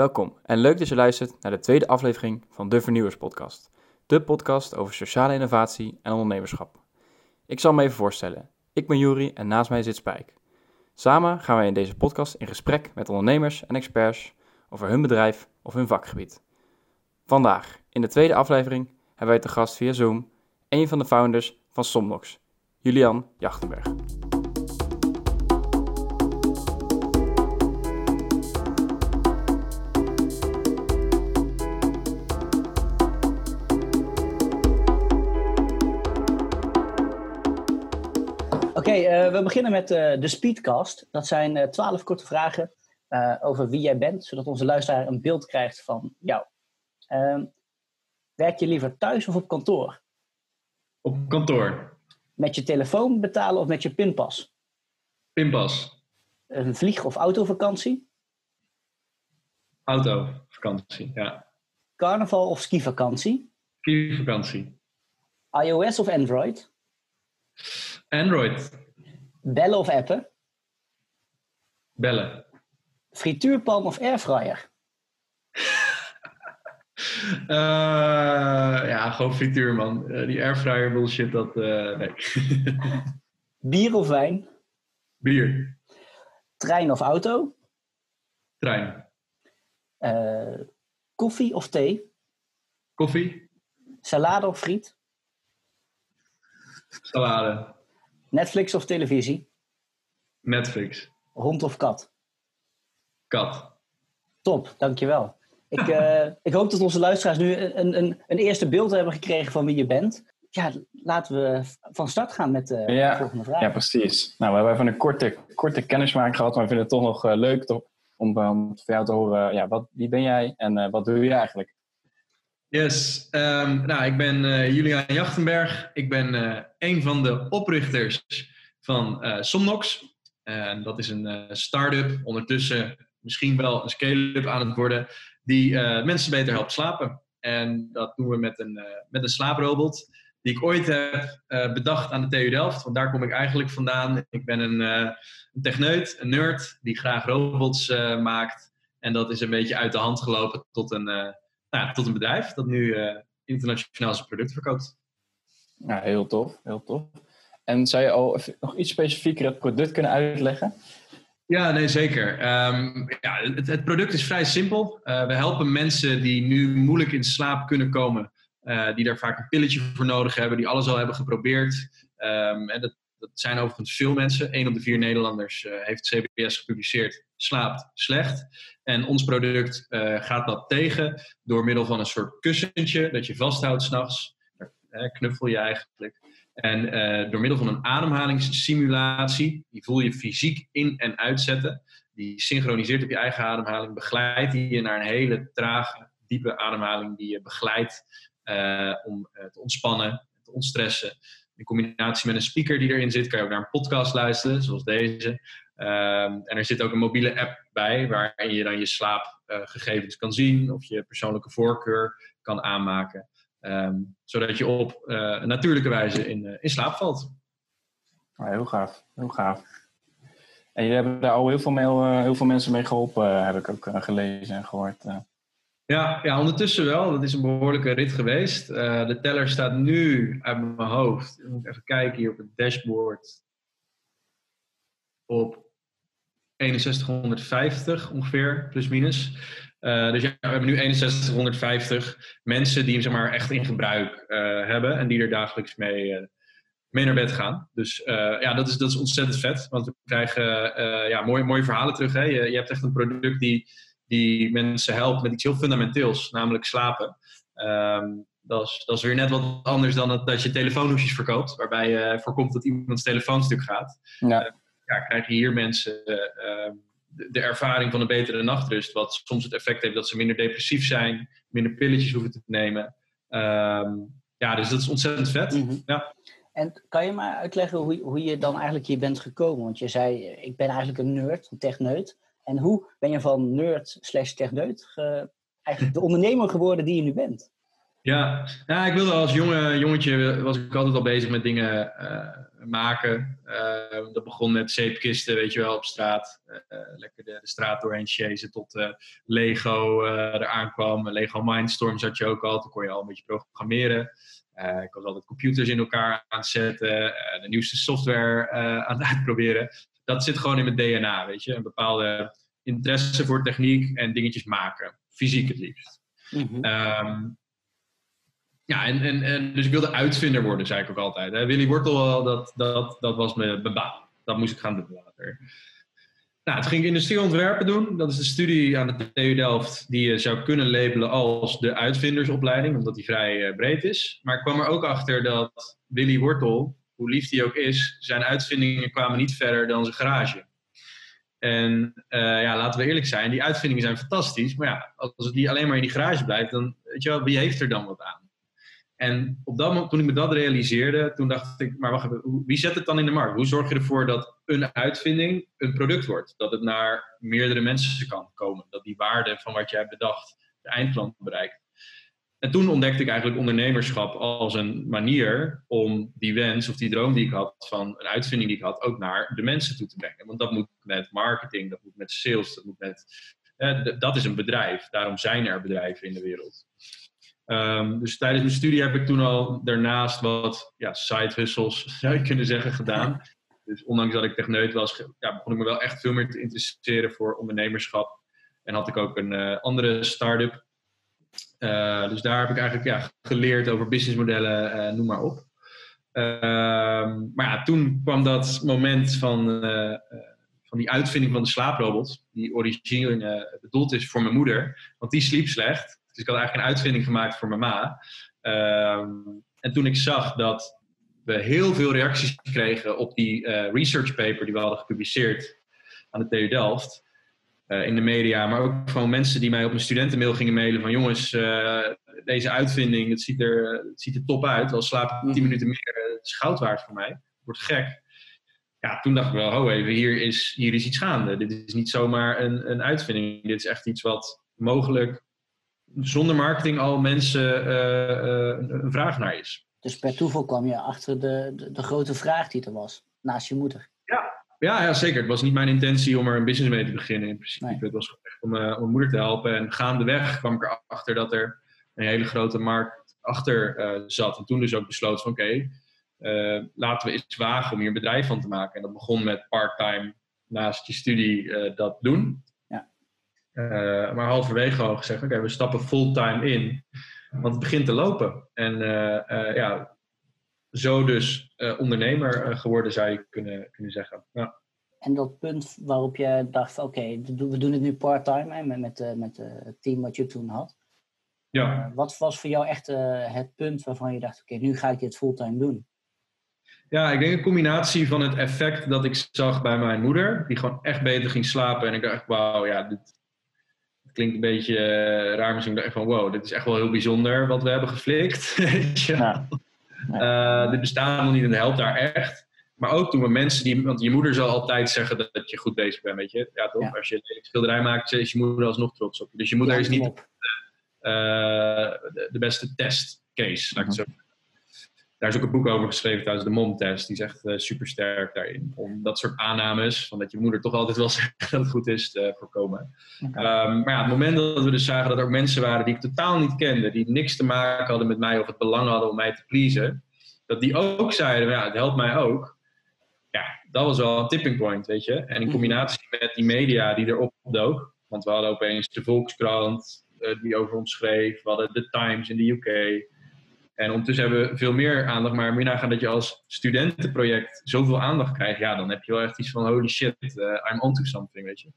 Welkom en leuk dat je luistert naar de tweede aflevering van de Vernieuwers Podcast. De podcast over sociale innovatie en ondernemerschap. Ik zal me even voorstellen. Ik ben Juri en naast mij zit Spijk. Samen gaan wij in deze podcast in gesprek met ondernemers en experts over hun bedrijf of hun vakgebied. Vandaag, in de tweede aflevering, hebben wij te gast via Zoom een van de founders van Somnox, Julian Jachtenberg. We beginnen met eh, de Speedcast. Dat zijn eh, twaalf korte vragen over wie jij bent, zodat onze luisteraar een beeld krijgt van jou. Ehm, werk je liever thuis of op kantoor? Op kantoor. Met je telefoon betalen of met je pinpas? Pinpas. Een vlieg- of autovakantie? Autovakantie, ja. Carnaval of skivakantie? Skivakantie. iOS of Android? Android. Bellen of appen? Bellen. Frituurpan of airfryer? Uh, ja, gewoon frituur, man. Uh, die airfryer bullshit, dat... Uh, nee. Bier of wijn? Bier. Trein of auto? Trein. koffie of thee? Koffie. Salade of friet? Salade. Netflix of televisie? Netflix. Hond of kat? Kat. Top, dankjewel. Ik, uh, ik hoop dat onze luisteraars nu een, een, een eerste beeld hebben gekregen van wie je bent. Ja, laten we van start gaan met de ja, volgende vraag. Ja, precies. Nou, we hebben even een korte, korte kennismaking gehad, maar we vinden het toch nog uh, leuk toch, om, voor jou te horen, ja, wat, wie ben jij en uh, wat doe je eigenlijk? Yes, um, nou, ik ben Julian Jachtenberg. Ik ben een van de oprichters van Somnox. En dat is een start-up, ondertussen misschien wel een scale-up aan het worden, die uh, mensen beter helpt slapen. En dat doen we met een, uh, met een slaaprobot, die ik ooit heb uh, bedacht aan de TU Delft. Want daar kom ik eigenlijk vandaan. Ik ben een, een techneut, een nerd, die graag robots maakt. En dat is een beetje uit de hand gelopen tot een, nou, tot een bedrijf dat nu internationaal zijn product verkoopt. Ja, heel tof, heel tof. En zou je al nog iets specifieker het product kunnen uitleggen? Ja, nee, zeker. Um, ja, het, het, product is vrij simpel. Uh, we helpen mensen die nu moeilijk in slaap kunnen komen, uh, die daar vaak een pilletje voor nodig hebben, die alles al hebben geprobeerd. Um, en dat, dat, zijn overigens veel mensen. Een op de vier Nederlanders uh, heeft CBS gepubliceerd, slaapt slecht. En ons product gaat dat tegen door middel van een soort kussentje dat je vasthoudt s'nachts. Daar knuffel je eigenlijk. En uh, door middel van een ademhalingssimulatie, die voel je fysiek in- en uitzetten, die synchroniseert op je eigen ademhaling, begeleidt je naar een hele trage, diepe ademhaling die je begeleidt uh, om te ontspannen, te ontstressen. In combinatie met een speaker die erin zit, kan je ook naar een podcast luisteren, zoals deze. Um, en er zit ook een mobiele app bij, waarin je dan je slaapgegevens kan zien of je persoonlijke voorkeur kan aanmaken. Um, zodat je op uh, natuurlijke wijze in, uh, in slaap valt. Oh, heel gaaf, heel gaaf. En jullie hebben daar al heel veel, mee, uh, heel veel mensen mee geholpen, heb ik ook gelezen en gehoord. Ja, ja, ondertussen wel. Dat is een behoorlijke rit geweest. de teller staat nu uit mijn hoofd. Ik moet even kijken hier op het dashboard. Op 6150 ongeveer, plus minus. Uh, dus ja, we hebben nu 6150 mensen die hem zeg maar, echt in gebruik uh, hebben en die er dagelijks mee, uh, mee naar bed gaan. Dus ja, dat is, dat is ontzettend vet, want we krijgen ja, mooie, mooie verhalen terug. Hè? Je, je hebt echt een product die, die mensen helpt met iets heel fundamenteels, namelijk slapen. Um, dat, is, dat is weer net wat anders dan dat, dat je telefoonhoesjes verkoopt, waarbij je voorkomt dat iemands telefoonstuk gaat. Ja. Ja, krijg je hier mensen de ervaring van een betere nachtrust. Wat soms het effect heeft dat ze minder depressief zijn, minder pilletjes hoeven te nemen. Um, ja, dus dat is ontzettend vet. Mm -hmm. ja. En kan je maar uitleggen hoe, hoe je dan eigenlijk hier bent gekomen? Want je zei, ik ben eigenlijk een nerd, een techneut. En hoe ben je van nerd slash techneut eigenlijk de ondernemer geworden die je nu bent? Ja, nou, ik wilde als jonge, jongetje was ik altijd al bezig met dingen uh, maken. Uh, dat begon met zeepkisten, weet je wel, op straat. Uh, lekker de, de, straat doorheen chasen tot Lego eraan kwam. Lego Mindstorm zat je ook al, toen kon je al een beetje programmeren. ik was altijd computers in elkaar aan het zetten, de nieuwste software aan het uitproberen. Dat zit gewoon in mijn DNA, weet je. Een bepaalde interesse voor techniek en dingetjes maken. Fysiek het liefst. Mm -hmm. Ja, en, en, en dus ik wilde uitvinder worden, zei ik ook altijd. Hè. Willy Wortel, dat, dat, dat was mijn baan. Dat moest ik gaan doen later. Nou, toen ging ik industrieontwerpen doen. Dat is de studie aan de TU Delft die je zou kunnen labelen als de uitvindersopleiding, omdat die vrij uh, breed is. Maar ik kwam er ook achter dat Willy Wortel, hoe lief hij ook is, zijn uitvindingen kwamen niet verder dan zijn garage. En uh, ja, laten we eerlijk zijn, die uitvindingen zijn fantastisch. Maar ja, als het die alleen maar in die garage blijft, dan weet je wel, wie heeft er dan wat aan? En op dat moment, toen ik me dat realiseerde, toen dacht ik, maar wacht even, wie zet het dan in de markt? Hoe zorg je ervoor dat een uitvinding een product wordt? Dat het naar meerdere mensen kan komen. Dat die waarde van wat jij bedacht de eindklant bereikt. En toen ontdekte ik eigenlijk ondernemerschap als een manier om die wens of die droom die ik had van een uitvinding die ik had ook naar de mensen toe te brengen. Want dat moet met marketing, dat moet met sales, dat moet met. dat is een bedrijf. Daarom zijn er bedrijven in de wereld. Um, dus tijdens mijn studie heb ik toen al daarnaast wat ja, side zou je kunnen zeggen, gedaan. Dus ondanks dat ik techneut was, ja, begon ik me wel echt veel meer te interesseren voor ondernemerschap. En had ik ook een uh, andere start-up. Uh, dus daar heb ik eigenlijk ja, geleerd over businessmodellen, uh, noem maar op. Ehm, maar ja, toen kwam dat moment van, van die uitvinding van de slaaprobot, die origineel bedoeld is voor mijn moeder, want die sliep slecht. Dus ik had eigenlijk een uitvinding gemaakt voor mijn ma. Ehm, en toen ik zag dat we heel veel reacties kregen op die uh, research paper die we hadden gepubliceerd aan de TU Delft. Uh, in de media, maar ook van mensen die mij op mijn studentenmail gingen mailen van jongens, uh, deze uitvinding, het ziet, er, het ziet er top uit. Al slaap ik 10 mhm. minuten meer, het is goud waard voor mij. Het wordt gek. Ja, toen dacht ik wel, oh even, hier is, hier is iets gaande. Dit is niet zomaar een, een uitvinding. Dit is echt iets wat mogelijk zonder marketing al mensen uh, uh, een vraag naar is. Dus per toeval kwam je achter de, de, de, grote vraag die er was, naast je moeder. Ja. Ja, ja, zeker. Het was niet mijn intentie om er een business mee te beginnen in principe. Het was echt om, uh, om moeder te helpen. En gaandeweg kwam ik erachter dat er een hele grote markt achter zat. En toen dus ook besloot van oké, laten we eens wagen om hier een bedrijf van te maken. En dat begon met part-time naast je studie dat doen. Uh, maar halverwege al gezegd, oké, we stappen fulltime in. Want het begint te lopen. En uh, ja, zo dus ondernemer geworden zou je kunnen, kunnen zeggen. Ja. En dat punt waarop je dacht, oké, we doen het nu part-time met, met, met het team wat je toen had. Ja. wat was voor jou echt het punt waarvan je dacht, oké, nu ga ik dit fulltime doen? Ja, ik denk een combinatie van het effect dat ik zag bij mijn moeder, die gewoon echt beter ging slapen. En ik dacht, wauw, ja, dit, klinkt een beetje uh, raar misschien. Ik van wow, dit is echt wel heel bijzonder wat we hebben geflikt. ja. Uh, dit bestaat nog niet en helpt daar echt. Maar ook toen we mensen die, want je moeder zal altijd zeggen dat je goed bezig bent, weet je. Ja, toch? Als je een schilderij maakt, is je moeder alsnog trots op je. Dus je moeder is niet de, de, beste testcase, laat ik het mhm. zo daar is ook een boek over geschreven tijdens de mom-test. Die is echt uh, super sterk daarin. Om dat soort aannames, van dat je moeder toch altijd wel zegt dat het goed is, te voorkomen. Okay. Um, maar ja, het moment dat we dus zagen dat er ook mensen waren die ik totaal niet kende, die niks te maken hadden met mij of het belang hadden om mij te pleasen, dat die ook zeiden, ja, het helpt mij ook. Ja, dat was wel een tipping point, weet je. En in mhm. combinatie met die media die erop dook, want we hadden opeens de Volkskrant uh, die over ons schreef, we hadden de Times in de UK. En ondertussen hebben we veel meer aandacht. Maar je nagaan dat je als studentenproject zoveel aandacht krijgt. Ja, dan heb je wel echt iets van holy shit, uh, I'm onto something, weet je.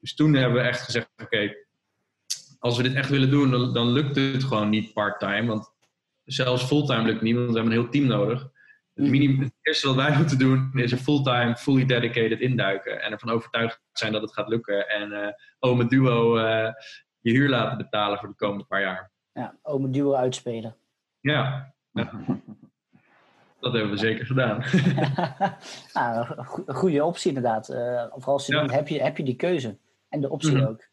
Dus toen hebben we echt gezegd, oké, als we dit echt willen doen, dan, dan lukt het gewoon niet part-time. Want zelfs fulltime lukt niet, want we hebben een heel team nodig. Het, minimum, het eerste wat wij moeten doen is een fulltime, fully dedicated induiken. En ervan overtuigd zijn dat het gaat lukken. En uh, ome duo uh, je huur laten betalen voor de komende paar jaar. Ja, ome duo uitspelen. Ja, dat hebben we zeker gedaan. nou, een goede optie inderdaad. Uh, vooral als student heb, je, heb je die keuze en de optie mhm. ook.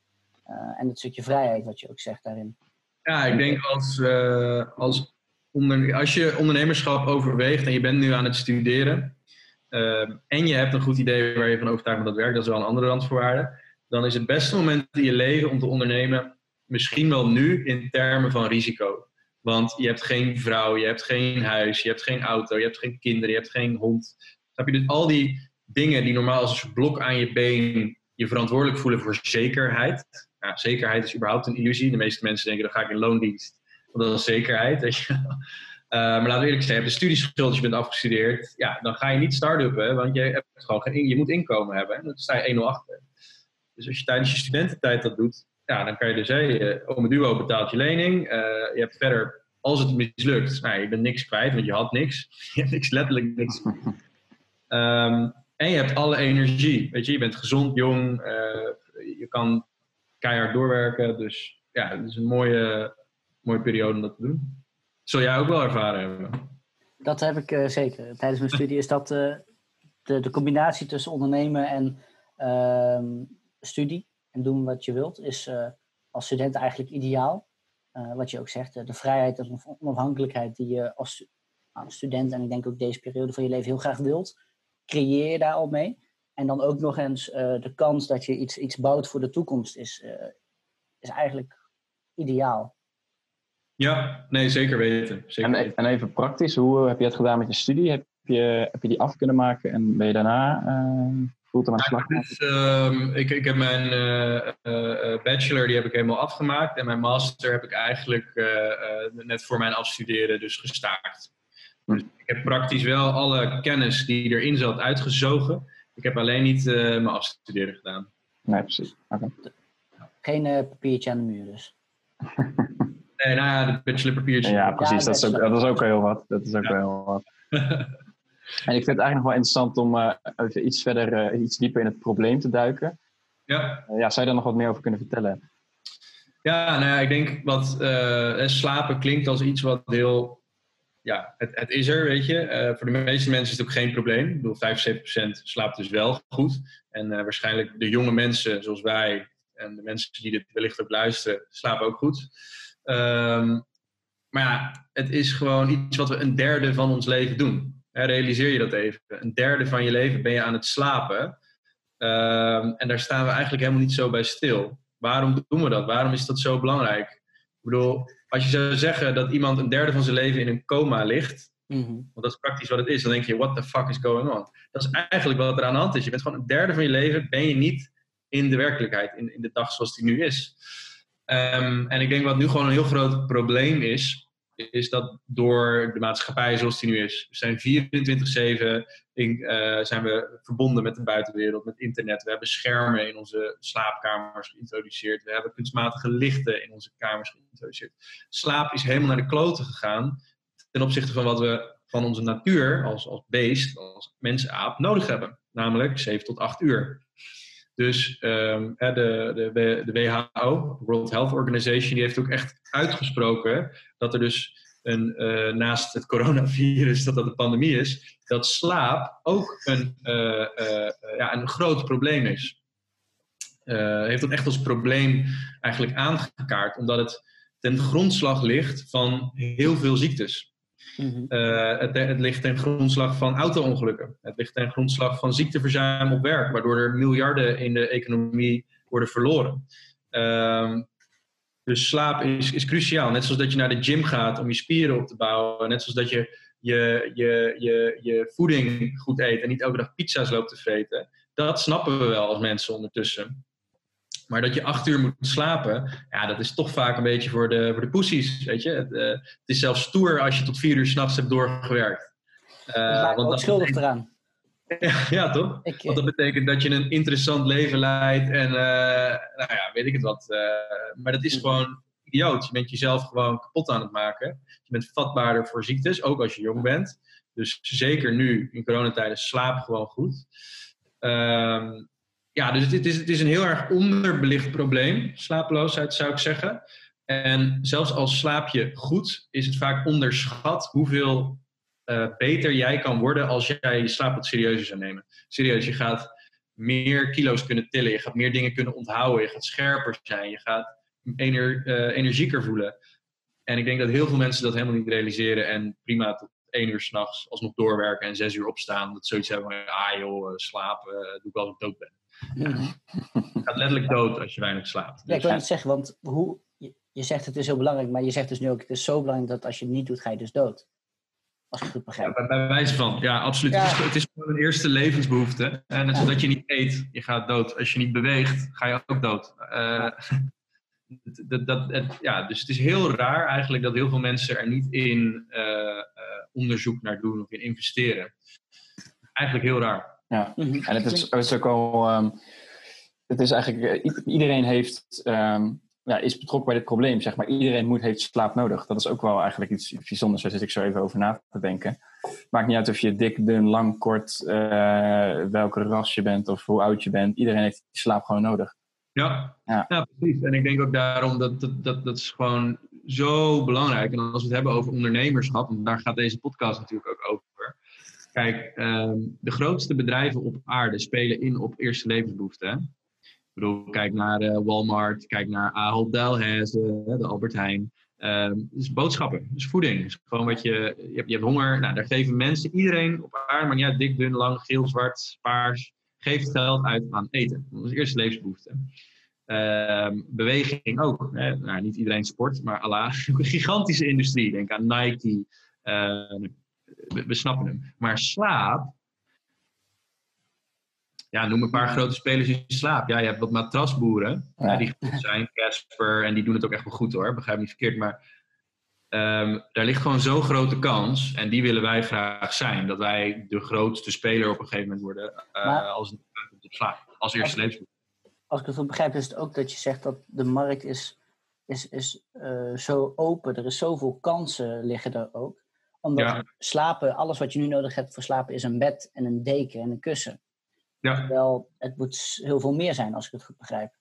Uh, en het stukje vrijheid wat je ook zegt daarin. Ja, ik denk als, uh, als, onder, als je ondernemerschap overweegt en je bent nu aan het studeren en je hebt een goed idee waar je van overtuigd bent dat werkt, dat is wel een andere randvoorwaarde, dan is het beste moment in je leven om te ondernemen misschien wel nu in termen van risico. Want je hebt geen vrouw, je hebt geen huis, je hebt geen auto, je hebt geen kinderen, je hebt geen hond. Heb je dus al die dingen die normaal als een blok aan je been je verantwoordelijk voelen voor zekerheid. Ja, zekerheid is überhaupt een illusie. De meeste mensen denken, dan ga ik in loondienst. Want dat is zekerheid. Weet je. Uh, maar laten we eerlijk zijn, je hebt een studieschuld je bent afgestudeerd. Ja, dan ga je niet start-uppen, want je, hebt gewoon geen, je moet inkomen hebben. En dan sta je 1-0 achter. Dus als je tijdens je studententijd dat doet, ja, dan kan je dus, hey, Ome Duo betaalt je lening. Uh, je hebt verder, als het mislukt, nou, je bent niks kwijt, want je had niks. Je hebt niks, letterlijk niks. Um, en je hebt alle energie. Weet je, je bent gezond, jong, uh, je kan keihard doorwerken. Dus ja, het is een mooie, mooie periode om dat te doen. Zul jij ook wel ervaren hebben? Dat heb ik uh, zeker. Tijdens mijn studie is dat uh, de, de combinatie tussen ondernemen en ehm, studie en doen wat je wilt, is als student eigenlijk ideaal. Wat je ook zegt, de vrijheid en onafhankelijkheid die je als student en ik denk ook deze periode van je leven heel graag wilt creëer je daar al mee. En dan ook nog eens uh, de kans dat je iets, iets bouwt voor de toekomst is, uh, is eigenlijk ideaal. Ja, nee, zeker weten. Zeker en, weten. en, even praktisch, hoe heb je het gedaan met je studie? Heb je, heb je die af kunnen maken en ben je daarna aan dus, um, ik, ik heb mijn bachelor die heb ik helemaal afgemaakt en mijn master heb ik eigenlijk net voor mijn afstuderen dus gestaakt. Dus ik heb praktisch wel alle kennis die erin zat uitgezogen. Ik heb alleen niet uh, mijn afstuderen gedaan. Nee, precies. Okay. Geen uh, papiertje aan de muur dus. nee, nou ja, de bachelorpapiertje. Ja, precies. Ja, dat, is ook, dat is ook heel wat. Dat is ook ja. heel wat. en ik vind het eigenlijk nog wel interessant om uh, even iets verder, iets dieper in het probleem te duiken. Ja. ja, zou je daar nog wat meer over kunnen vertellen? Ja, nou ja, ik denk wat slapen klinkt als iets wat heel ja, het, het, is er, weet je. Voor de meeste mensen is het ook geen probleem. Ik bedoel, 75% slaapt dus wel goed. En waarschijnlijk de jonge mensen zoals wij en de mensen die dit wellicht ook luisteren, slapen ook goed. Um, maar ja, het is gewoon iets wat we een derde van ons leven doen. Realiseer je dat even. Een derde van je leven ben je aan het slapen. Um, en daar staan we eigenlijk helemaal niet zo bij stil. Waarom doen we dat? Waarom is dat zo belangrijk? Ik bedoel, als je zou zeggen dat iemand een derde van zijn leven in een coma ligt, mm -hmm. want dat is praktisch wat het is, dan denk je, what the fuck is going on? Dat is eigenlijk wat er aan de hand is. Je bent gewoon een derde van je leven, ben je niet in de werkelijkheid, in, in de dag zoals die nu is. Um, en ik denk wat nu gewoon een heel groot probleem is, is dat door de maatschappij zoals die nu is, we zijn 24-7, uh, zijn we verbonden met de buitenwereld, met internet. We hebben schermen in onze slaapkamers geïntroduceerd. We hebben kunstmatige lichten in onze kamers geïntroduceerd. Slaap is helemaal naar de kloten gegaan ten opzichte van wat we van onze natuur als, als beest, als mensaap nodig hebben. Namelijk 7 tot 8 uur. Dus um, de, de, de WHO, World Health Organization, die heeft ook echt uitgesproken dat er dus een, uh, naast het coronavirus, dat dat een pandemie is, dat slaap ook een, uh, uh, ja, een groot probleem is. heeft dat echt als probleem eigenlijk aangekaart, omdat het ten grondslag ligt van heel veel ziektes. Mm-hmm. het, het, ligt ten grondslag van auto-ongelukken. Het ligt ten grondslag van ziekteverzuim op werk, waardoor er miljarden in de economie worden verloren. Uh, dus slaap is, is cruciaal. Net zoals dat je naar de gym gaat om je spieren op te bouwen. Net zoals dat je je, je, je, je voeding goed eet en niet elke dag pizza's loopt te vreten. Dat snappen we wel als mensen ondertussen. Maar dat je acht uur moet slapen, ja, dat is toch vaak een beetje voor de, voor de poesies, weet je. Het, uh, het is zelfs stoer als je tot vier uur s'nachts hebt doorgewerkt. Uh, want dat schuldig eraan. Ja, ja toch? Want dat betekent dat je een interessant leven leidt en, uh, nou ja, weet ik het wat. maar dat is gewoon idioot. Je bent jezelf gewoon kapot aan het maken. Je bent vatbaarder voor ziektes, ook als je jong bent. Dus zeker nu, in coronatijden, slaap gewoon goed. Um, ja, dus het is, het is een heel erg onderbelicht probleem, slapeloosheid zou ik zeggen. En zelfs als slaap je goed, is het vaak onderschat hoeveel uh, beter jij kan worden als jij je slaap wat serieuzer zou nemen. Serieus, je gaat meer kilo's kunnen tillen, je gaat meer dingen kunnen onthouden, je gaat scherper zijn, je gaat ener, uh, energieker voelen. En ik denk dat heel veel mensen dat helemaal niet realiseren en prima tot één uur s'nachts alsnog doorwerken en zes uur opstaan. Dat zoiets hebben van, ah joh, slapen, doe ik als ik dood ben. Je gaat letterlijk dood als je weinig slaapt. Ja, ik Dus- wil het zeggen, want hoe, je, je zegt het is heel belangrijk, maar je zegt dus nu ook, het is zo belangrijk dat als je het niet doet, ga je dus dood. Als ik het goed Ja, begrijp. bij, bij wijze van, ja, absoluut. Ja. Het, is, gewoon een eerste levensbehoefte. En net zoals dat je niet eet, je gaat dood. Als je niet beweegt, ga je ook dood. Eh, dat, dat, het- ja, dus het is heel raar eigenlijk dat heel veel mensen er niet in eh, eh, onderzoek naar doen of in investeren. Eigenlijk heel raar. Ja, Mhm. en het is, het is ook al. ehm, het is eigenlijk. eh, iedereen heeft. ehm, ja, is betrokken bij dit probleem, zeg maar. Iedereen moet, heeft slaap nodig. Dat is ook wel eigenlijk iets bijzonders. Daar zit ik zo even over na te denken. Maakt niet uit of je dik, dun, lang, kort, eh, welke ras je bent of hoe oud je bent. Iedereen heeft slaap gewoon nodig. Ja, Ja. ja. precies. En ik denk ook daarom dat dat, dat dat is gewoon zo belangrijk. En als we het hebben over ondernemerschap, want daar gaat deze podcast natuurlijk ook over. Kijk, ehm, de grootste bedrijven op aarde spelen in op eerste levensbehoeften. Ik bedoel, kijk naar eh, Walmart, kijk naar Ahold Delhaize, de Albert Heijn. Het is boodschappen, is voeding. Is gewoon wat je, je, hebt, je hebt honger. Nou, daar geven mensen, iedereen op aarde, maar ja, dik, dun, lang, geel, zwart, paars, geeft geld uit aan eten. Dat is eerste levensbehoefte. Ehm, beweging ook. Hè? Nou, niet iedereen sport, maar Allah. Een gigantische industrie. Denk aan Nike. eh, we, we snappen hem. Maar slaap. Ja, noem een paar grote spelers in slaap. Ja, je hebt wat matrasboeren. Ja. die goed zijn. Casper. En die doen het ook echt wel goed hoor. Begrijp me niet verkeerd. Maar ehm, daar ligt gewoon zo'n grote kans. En die willen wij graag zijn. Dat wij de grootste speler op een gegeven moment worden. eh, Maar- als slaap. Als eerste. Als ik het goed begrijp, is het ook dat je zegt dat de markt is, is, is eh, zo open. Er is zoveel kansen liggen er ook. Omdat Ja. slapen, alles wat je nu nodig hebt voor slapen, is een bed en een deken en een kussen. Ja. Terwijl het moet heel veel meer zijn, als ik het goed begrijp.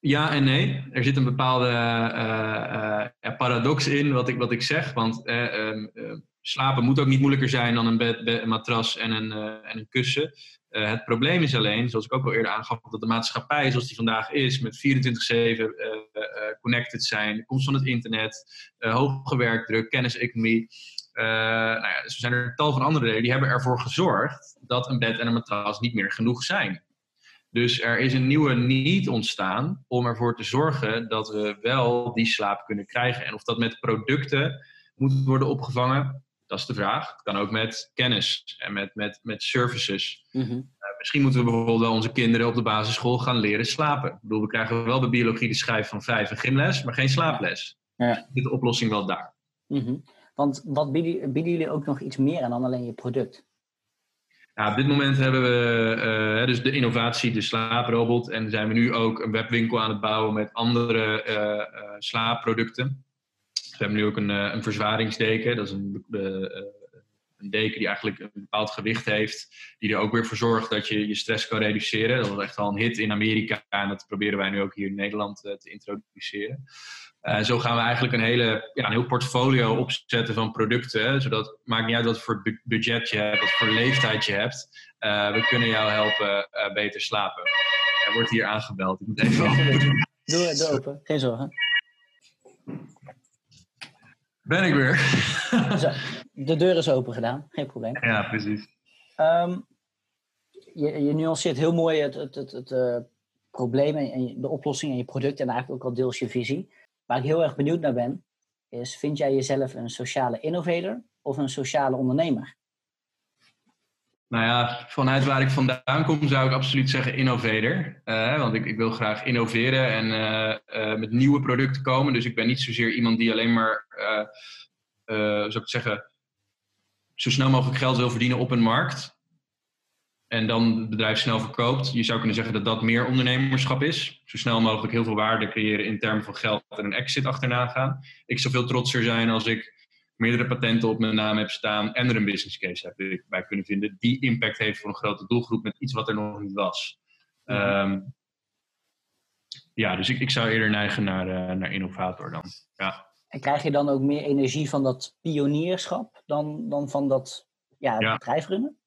Ja en nee. Er zit een bepaalde eh, eh, paradox in wat ik, wat ik zeg. Want eh, ehm, eh, slapen moet ook niet moeilijker zijn dan een bed, een matras en een, en een kussen. Het probleem is alleen, zoals ik ook al eerder aangaf, dat de maatschappij zoals die vandaag is, met 24-7 eh, eh, connected zijn, komst van het internet, hoge werkdruk, kenniseconomie. Eh, nou ja, dus er zijn er tal van andere redenen die hebben ervoor gezorgd dat een bed en een matras niet meer genoeg zijn. Dus er is een nieuwe need ontstaan om ervoor te zorgen dat we wel die slaap kunnen krijgen. En of dat met producten moet worden opgevangen, dat is de vraag. Het kan ook met kennis en met, met, met services. Mhm. Uh, misschien moeten we bijvoorbeeld wel onze kinderen op de basisschool gaan leren slapen. Ik bedoel, we krijgen wel bij biologie de schijf van vijf en gymles, maar geen slaaples. Ja. De oplossing wel daar? Mhm. Want wat bieden, bieden jullie ook nog iets meer aan dan alleen je product? Ja, op dit moment hebben we eh, dus de innovatie, de slaaprobot. En zijn we nu ook een webwinkel aan het bouwen met andere eh, slaapproducten. We hebben nu ook een, een verzwaringsdeken. Dat is een, een deken die eigenlijk een bepaald gewicht heeft. Die er ook weer voor zorgt dat je je stress kan reduceren. Dat was echt al een hit in Amerika. En dat proberen wij nu ook hier in Nederland te introduceren. Eh, zo gaan we eigenlijk een, hele, ja, een heel portfolio opzetten van producten. Zodat het maakt niet uit wat voor bu- budget je hebt, wat voor leeftijd je hebt. Eh, we kunnen jou helpen eh, beter slapen. Er wordt hier aangebeld. Ik moet even open. Doe, doe open, geen zorgen. Ben ik weer? Zo, de deur is open gedaan, geen probleem. ja, precies. Ehm, je, je nuanceert heel mooi het, het, het, het probleem en, de oplossing en je product en eigenlijk ook al deels je visie. Waar ik heel erg benieuwd naar ben, is vind jij jezelf een sociale innovator of een sociale ondernemer? Nou ja, vanuit waar ik vandaan kom zou ik absoluut zeggen innovator. Eh, want ik, ik wil graag innoveren en eh, eh, met nieuwe producten komen. Dus ik ben niet zozeer iemand die alleen maar, zou ik zeggen, zo snel mogelijk geld wil verdienen op een markt. En dan het bedrijf snel verkoopt. Je zou kunnen zeggen dat dat meer ondernemerschap is. Zo snel mogelijk heel veel waarde creëren in termen van geld en een exit achterna gaan. Ik zou veel trotser zijn als ik meerdere patenten op mijn naam heb staan en er een business case heb bij kunnen vinden die impact heeft voor een grote doelgroep met iets wat er nog niet was. Mhm. Ehm, ja, dus ik, ik zou eerder neigen naar, eh, naar innovator dan. Ja. En krijg je dan ook meer energie van dat pionierschap dan, dan van dat ja, Ja. bedrijf runnen?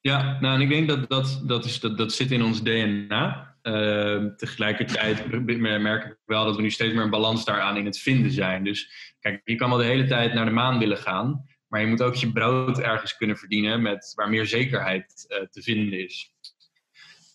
Ja, nou, en ik denk dat dat, dat, is, dat, dat zit in ons DNA. Ehm, tegelijkertijd merk ik wel dat we nu steeds meer een balans daaraan in het vinden zijn. Dus kijk, je kan wel de hele tijd naar de maan willen gaan, maar je moet ook je brood ergens kunnen verdienen met, waar meer zekerheid uh, te vinden is.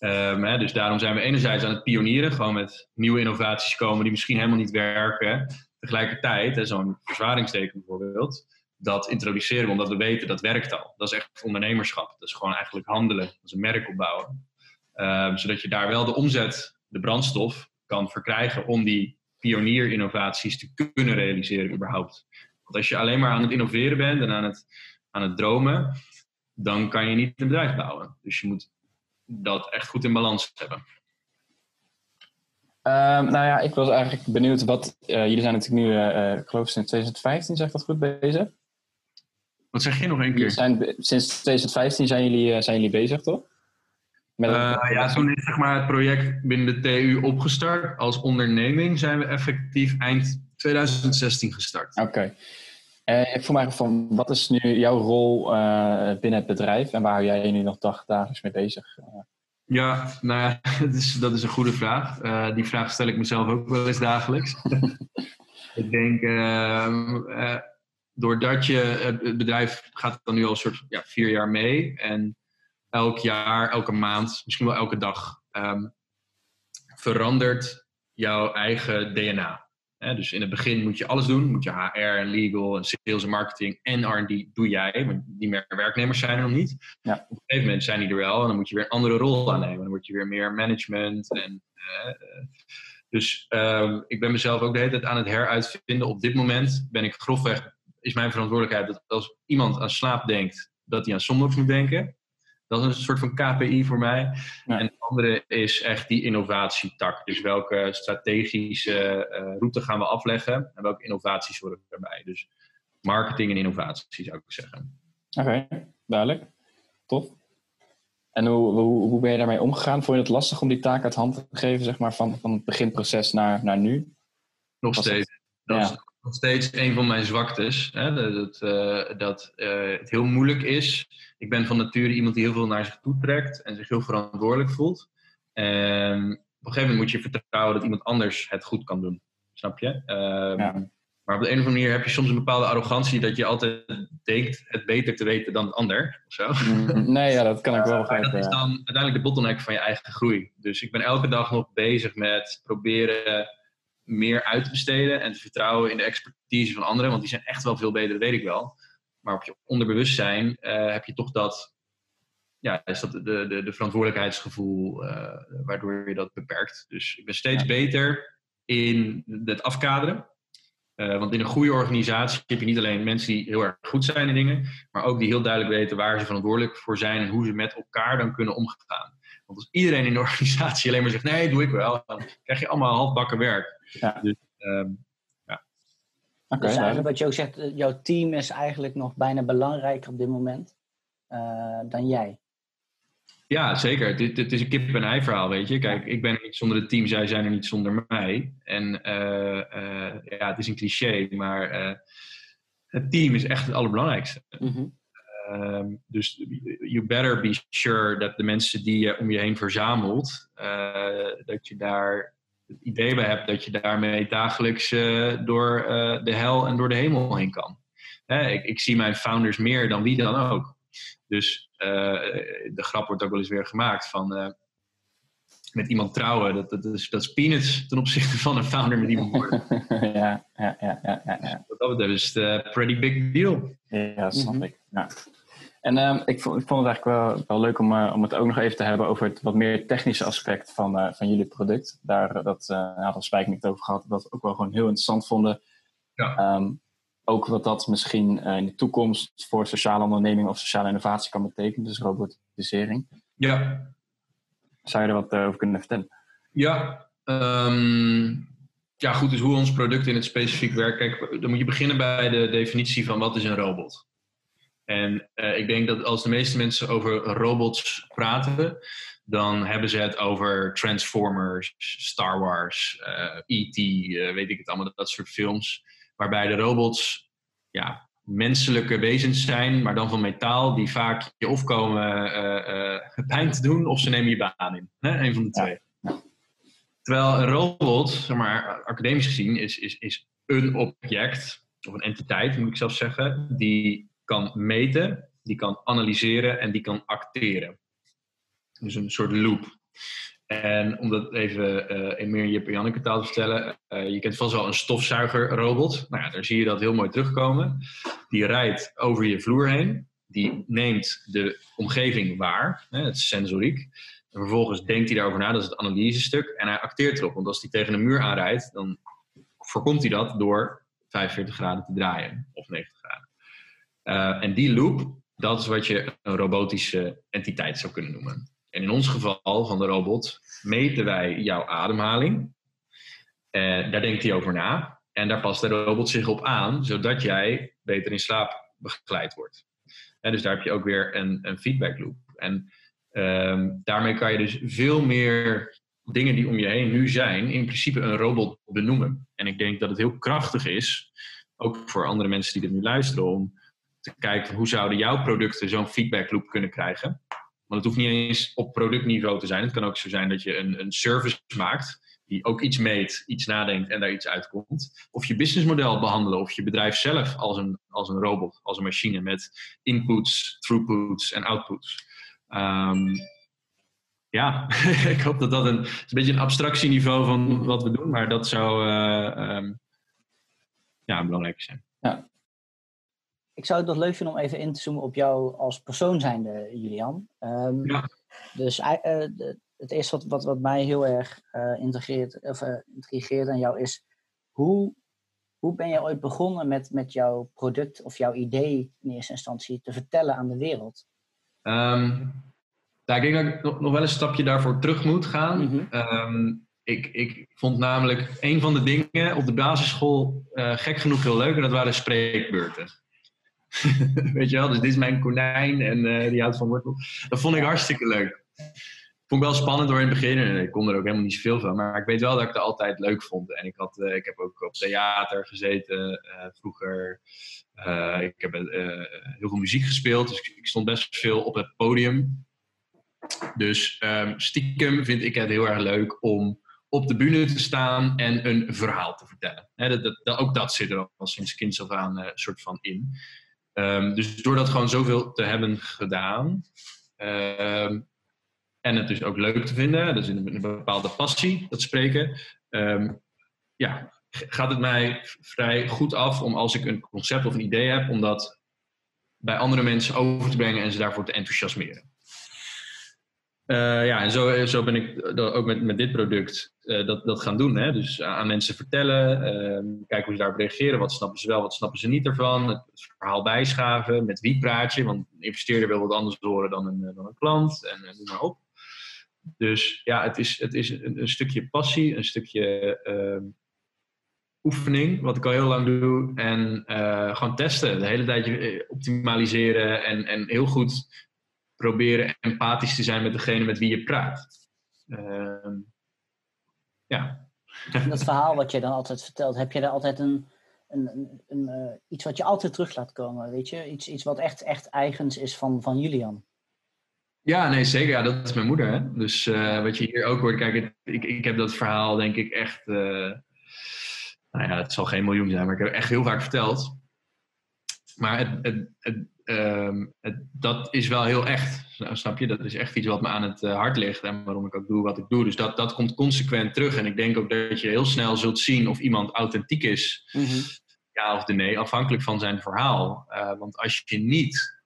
Um, hè, dus daarom zijn we enerzijds aan het pionieren, gewoon met nieuwe innovaties komen die misschien helemaal niet werken. Tegelijkertijd, zo'n verzwaringsteken bijvoorbeeld, dat introduceren omdat we weten dat werkt al. Dat is echt ondernemerschap. Dat is gewoon eigenlijk handelen. Dat is een merk opbouwen. Um, zodat je daar wel de omzet, de brandstof, kan verkrijgen om die pionierinnovaties te kunnen realiseren überhaupt. Want als je alleen maar aan het innoveren bent en aan het, aan het dromen, dan kan je niet een bedrijf bouwen. Dus je moet dat echt goed in balans hebben. Um, nou ja, ik was eigenlijk benieuwd wat. Uh, jullie zijn natuurlijk nu, uh, ik geloof sinds 2015, zeg ik dat goed bezig? Wat zeg je nog een keer? Zijn, sinds 2015 zijn jullie, uh, zijn jullie bezig, toch? Met ja, toen is zeg maar, het project binnen de TU opgestart. Als onderneming zijn we effectief eind 2016 gestart. Oké. Okay. ik vroeg mij van, wat is nu jouw rol binnen het bedrijf en waar hou jij je nu nog dagelijks mee bezig? Ja, nou ja, dat is, dat is een goede vraag. Uh, die vraag stel ik mezelf ook wel eens dagelijks. ik denk, uh, uh, doordat je, het bedrijf gaat dan nu al een soort ja, vier jaar mee. En elk jaar, elke maand, misschien wel elke dag, um, verandert jouw eigen DNA dus in het begin moet je alles doen. Moet je HR en legal en sales en marketing en R&D doe jij. Want die meer werknemers zijn er nog niet. Ja. Op een gegeven moment zijn die er wel. En dan moet je weer een andere rol aannemen. Dan word je weer meer management. En, uh, dus uh, ik ben mezelf ook de hele tijd aan het heruitvinden. Op dit moment ben ik grofweg, is mijn verantwoordelijkheid dat als iemand aan slaap denkt, dat hij aan Somnox moet denken. Dat is een soort van KPI voor mij. En het andere is echt die innovatietak. Dus welke strategische uh, route gaan we afleggen en welke innovaties worden erbij. Dus marketing en innovatie zou ik zeggen. Oké, duidelijk. Tof. En hoe, hoe, hoe ben je daarmee omgegaan? Vond je het lastig om die taak uit handen te geven, zeg maar, van, van het beginproces naar, naar nu? Nog steeds. Dat ja. is nog steeds een van mijn zwaktes. Hè? Dat, uh, dat uh, het heel moeilijk is ik ben van nature iemand die heel veel naar zich toe trekt en zich heel verantwoordelijk voelt. En op een gegeven moment moet je vertrouwen dat iemand anders het goed kan doen. Snap je? Um, Maar op de een of andere manier heb je soms een bepaalde arrogantie dat je altijd denkt het beter te weten dan het ander. Of zo. Mm, nee, ja, dat kan ik wel begrijpen. dat is dan uiteindelijk de bottleneck van je eigen groei. Dus ik ben elke dag nog bezig met proberen meer uit te besteden en te vertrouwen in de expertise van anderen. Want die zijn echt wel veel beter, dat weet ik wel. Maar op je onderbewustzijn uh, heb je toch dat, ja, is dat de, de, de verantwoordelijkheidsgevoel uh, waardoor je dat beperkt. Dus ik ben steeds beter in het afkaderen. Uh, want in een goede organisatie heb je niet alleen mensen die heel erg goed zijn in dingen, maar ook die heel duidelijk weten waar ze verantwoordelijk voor zijn en hoe ze met elkaar dan kunnen omgaan. Want als iedereen in de organisatie alleen maar zegt: nee, doe ik wel, dan krijg je allemaal halfbakken werk. Ja. Dus, um, Okay, dus eigenlijk wat je ook zegt, eh, jouw team is eigenlijk nog bijna belangrijker op dit moment uh, dan jij. Ja, zeker. Het, het is een kip-en-ei verhaal, weet je. Kijk, ik ben er niet zonder het team, zij zijn er niet zonder mij. En uh, ja, het is een cliché, maar het team is echt het allerbelangrijkste. Mm -hmm. Dus you better be sure dat de mensen die je om je heen verzamelt, dat je daar het idee bij hebt dat je daarmee dagelijks uh, door uh, de hel en door de hemel heen kan. Hè, ik, ik, zie mijn founders meer dan wie dan ook. Dus de grap wordt ook wel eens weer gemaakt van met iemand trouwen. Dat, dat, is, dat is peanuts ten opzichte van een founder met iemand worden. ja, ja, ja, ja, ja. Dat is het pretty big deal. Ja, snap ik. Ja. En uh, ik, vond, ik, vond, het eigenlijk wel, wel leuk om, uh, om het ook nog even te hebben over het wat meer technische aspect van, uh, van jullie product. Daar dat uh, had Spijk niet over gehad, dat we ook wel gewoon heel interessant vonden. Ja. Um, ook wat dat misschien in de toekomst voor sociale onderneming of sociale innovatie kan betekenen, dus robotisering. Ja. Zou je er wat over kunnen vertellen? Ja, um, ja, goed, dus hoe ons product in het specifiek werkt. Dan moet je beginnen bij de definitie van wat is een robot. En uh, ik denk dat als de meeste mensen over robots praten, dan hebben ze het over Transformers, Star Wars, uh, E.T., uh, weet ik het allemaal, dat, dat soort films. Waarbij de robots ja, menselijke wezens zijn, maar dan van metaal, die vaak je of komen pijn te doen of ze nemen je baan in. Hè? Een van de twee. Terwijl een robot, zeg maar, academisch gezien, is, is, is een object, of een entiteit moet ik zelf zeggen, die kan meten, die kan analyseren en die kan acteren. Dus een soort loop. En om dat even uh, in meer Jip en Janneke taal te vertellen. Uh, je kent vast wel een stofzuigerrobot. Nou ja, daar zie je dat heel mooi terugkomen. Die rijdt over je vloer heen. Die neemt de omgeving waar. Hè, het sensoriek. En vervolgens denkt hij daarover na. Dat is het analysestuk. En hij acteert erop. Want als hij tegen een muur aanrijdt, dan voorkomt hij dat door 45 graden te draaien. Of 90 graden. Uh, en die loop, dat is wat je een robotische entiteit zou kunnen noemen. En in ons geval van de robot meten wij jouw ademhaling. Uh, daar denkt hij over na. En daar past de robot zich op aan, zodat jij beter in slaap begeleid wordt. En dus daar heb je ook weer een, een feedback loop. En uh, daarmee kan je dus veel meer dingen die om je heen nu zijn, in principe een robot benoemen. En ik denk dat het heel krachtig is, ook voor andere mensen die dit nu luisteren, om te kijken hoe zouden jouw producten zo'n feedback loop kunnen krijgen. Want het hoeft niet eens op productniveau te zijn. Het kan ook zo zijn dat je een, een service maakt die ook iets meet, iets nadenkt en daar iets uitkomt. Of je businessmodel behandelen, of je bedrijf zelf als een, als een robot, als een machine met inputs, throughputs en outputs. Um, ja, ik hoop dat dat een, beetje een abstractieniveau van wat we doen, maar dat zou uh, um, ja, belangrijk zijn. Ja. Ik zou het nog leuk vinden om even in te zoomen op jou als persoon zijnde, Julian. Um, ja. Dus uh, de, het eerste wat, wat, wat mij heel erg uh, integreert, of, uh, intrigeert aan jou is, hoe, hoe ben je ooit begonnen met, met jouw product of jouw idee in eerste instantie te vertellen aan de wereld? Um, nou, ik denk dat ik nog, nog wel een stapje daarvoor terug moet gaan. Mm -hmm. um, ik, ik vond namelijk een van de dingen op de basisschool gek genoeg heel leuk en dat waren spreekbeurten. Weet je wel, dus dit is mijn konijn en uh, die houdt van wortel. Dat vond ik hartstikke leuk. Vond ik wel spannend door in het begin en ik kon er ook helemaal niet zoveel van. Maar ik weet wel dat ik het altijd leuk vond. En ik, had, uh, ik heb ook op theater gezeten vroeger. ik heb heel veel muziek gespeeld, dus ik, ik stond best veel op het podium. Dus um, stiekem vind ik het heel erg leuk om op de bühne te staan en een verhaal te vertellen. He, dat, dat, ook dat zit er al sinds kinds af aan uh, soort van in. Um, dus door dat gewoon zoveel te hebben gedaan um, en het dus ook leuk te vinden, dus in een, bepaalde passie, dat spreken, ja, gaat het mij vrij goed af om als ik een concept of een idee heb, om dat bij andere mensen over te brengen en ze daarvoor te enthousiasmeren. Uh, ja, en zo, zo ben ik ook met, met dit product uh, dat, dat gaan doen. Hè? Dus aan mensen vertellen, uh, kijken hoe ze daarop reageren. Wat snappen ze wel, wat snappen ze niet ervan. Het, het verhaal bijschaven. Met wie praat je? Want een investeerder wil wat anders horen dan een, dan een klant. En noem maar op. Dus ja, het is, het is een, een stukje passie, een stukje ehm, oefening, wat ik al heel lang doe. En gewoon testen. De hele tijd optimaliseren en, en heel goed proberen empathisch te zijn met degene met wie je praat. Uh, ja. Dat verhaal wat je dan altijd vertelt, heb je daar altijd een, een, een, een uh, iets wat je altijd terug laat komen, weet je? Iets, iets wat echt, echt eigens is van, van Julian. Ja, nee, zeker. Ja, dat is mijn moeder. Hè? Dus uh, wat je hier ook hoort, kijk, ik, ik heb dat verhaal denk ik echt, uh, nou ja, het zal geen miljoen zijn, maar ik heb het echt heel vaak verteld. Maar het, het, het, um, het, dat is wel heel echt. Nou, snap je? Dat is echt iets wat me aan het uh, hart ligt en waarom ik ook doe wat ik doe. Dus dat, dat komt consequent terug. En ik denk ook dat je heel snel zult zien of iemand authentiek is, mm -hmm. ja of de nee, afhankelijk van zijn verhaal. Uh, want als je niet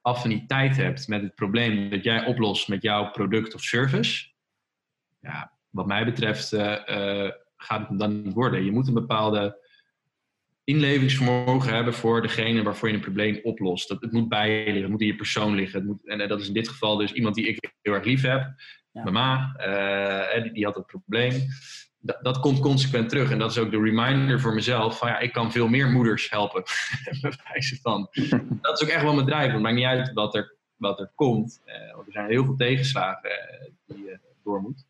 affiniteit hebt met het probleem dat jij oplost met jouw product of service, ja, wat mij betreft uh, gaat het dan niet worden. Je moet een bepaalde inlevingsvermogen hebben voor degene waarvoor je een probleem oplost. Dat, het moet bij je liggen, het moet in je persoon liggen. Het moet, en dat is in dit geval dus iemand die ik heel erg lief heb. Ja. Mama, uh, die, die, had het probleem. Dat, dat, komt consequent terug. En dat is ook de reminder voor mezelf. Van ja, ik kan veel meer moeders helpen. van. dat is ook echt wel mijn drijf. Het maakt niet uit wat er, wat er komt. Uh, want er zijn heel veel tegenslagen uh, die je door moet.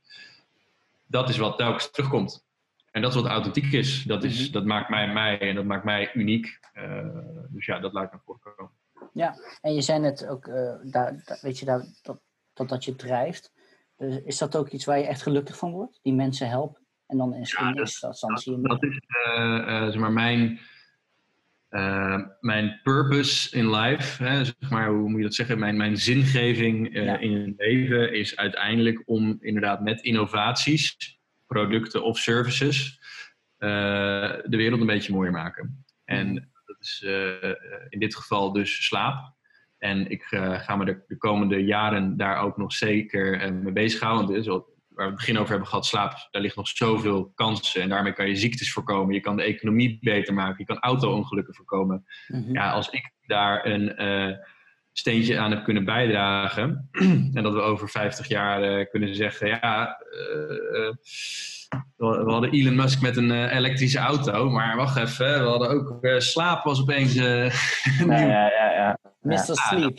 Dat is wat telkens terugkomt. En dat is wat authentiek is. Dat, is, mm-hmm. dat maakt mij mij en dat maakt mij uniek. Uh, dus ja, dat laat ik naar voren komen. Ja, en je zei net ook, uh, daar, daar, weet je, daar, dat, dat dat je drijft. Dus is dat ook iets waar je echt gelukkig van wordt? Die mensen helpen? En dan in, Ja, dat- eerste instantie... Dat is eh, eh, zeg maar mijn, eh, mijn purpose in life. Hè, zeg maar, hoe moet je dat zeggen? Mijn, mijn zingeving eh, Ja. in het leven is uiteindelijk om inderdaad met innovaties, producten of services, eh, de wereld een beetje mooier maken. En dat is eh, in dit geval dus slaap. En ik eh, ga me de, de komende jaren daar ook nog zeker eh, mee bezighouden. Want is wat- waar we het begin over hebben gehad, slaap, daar ligt nog zoveel kansen. En daarmee kan je ziektes voorkomen. Je kan de economie beter maken. Je kan auto-ongelukken voorkomen. Mhm. Ja, als ik daar een eh, steentje aan heb kunnen bijdragen. en dat we over 50 jaar eh, kunnen zeggen: ja, eh, eh, we we hadden Elon Musk met een elektrische auto. Maar wacht even, we hadden ook eh, slaap was opeens. Ja, ja, ja. ja. Mr. Ah, Sleep.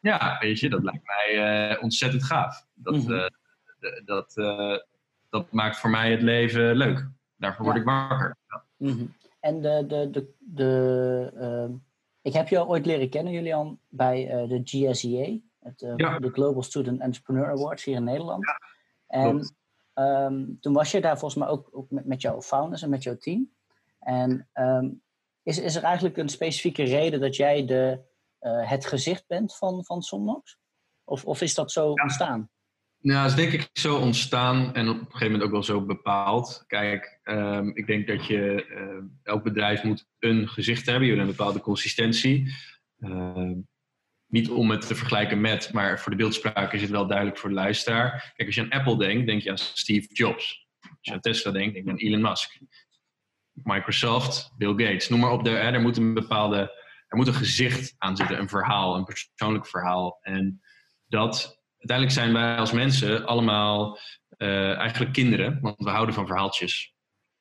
Ja, weet je, dat lijkt mij eh, ontzettend gaaf. Dat, Mhm. eh, dat, eh, dat maakt voor mij het leven leuk. Daarvoor word Ja. ik wakker. Mhm. En de, de, de, de, ehm, ik heb jou ooit leren kennen, Julian, bij eh, de GSEA, het, eh, Ja. de Global Student Entrepreneur Awards hier in Nederland. en klopt. ehm, toen was je daar volgens mij ook, ook met, met jouw founders en met jouw team. En ehm, is, is er eigenlijk een specifieke reden dat jij de, eh, het gezicht bent van, van Somnox? Of, of is dat zo ontstaan? Nou, dat is denk ik zo ontstaan en op een gegeven moment ook wel zo bepaald. Kijk, ehm, ik denk dat je, eh, elk bedrijf moet een gezicht hebben. Je hebt een bepaalde consistentie. Ehm, niet om het te vergelijken met, maar voor de beeldspraak is het wel duidelijk voor de luisteraar. Kijk, als je aan Apple denkt, denk je aan Steve Jobs. Als je aan Tesla denkt, denk je aan Elon Musk. Microsoft, Bill Gates, noem maar op. Er moet een bepaalde, er moet een gezicht aan zitten, een verhaal, een persoonlijk verhaal. En dat, uiteindelijk zijn wij als mensen allemaal eh, eigenlijk kinderen, want we houden van verhaaltjes.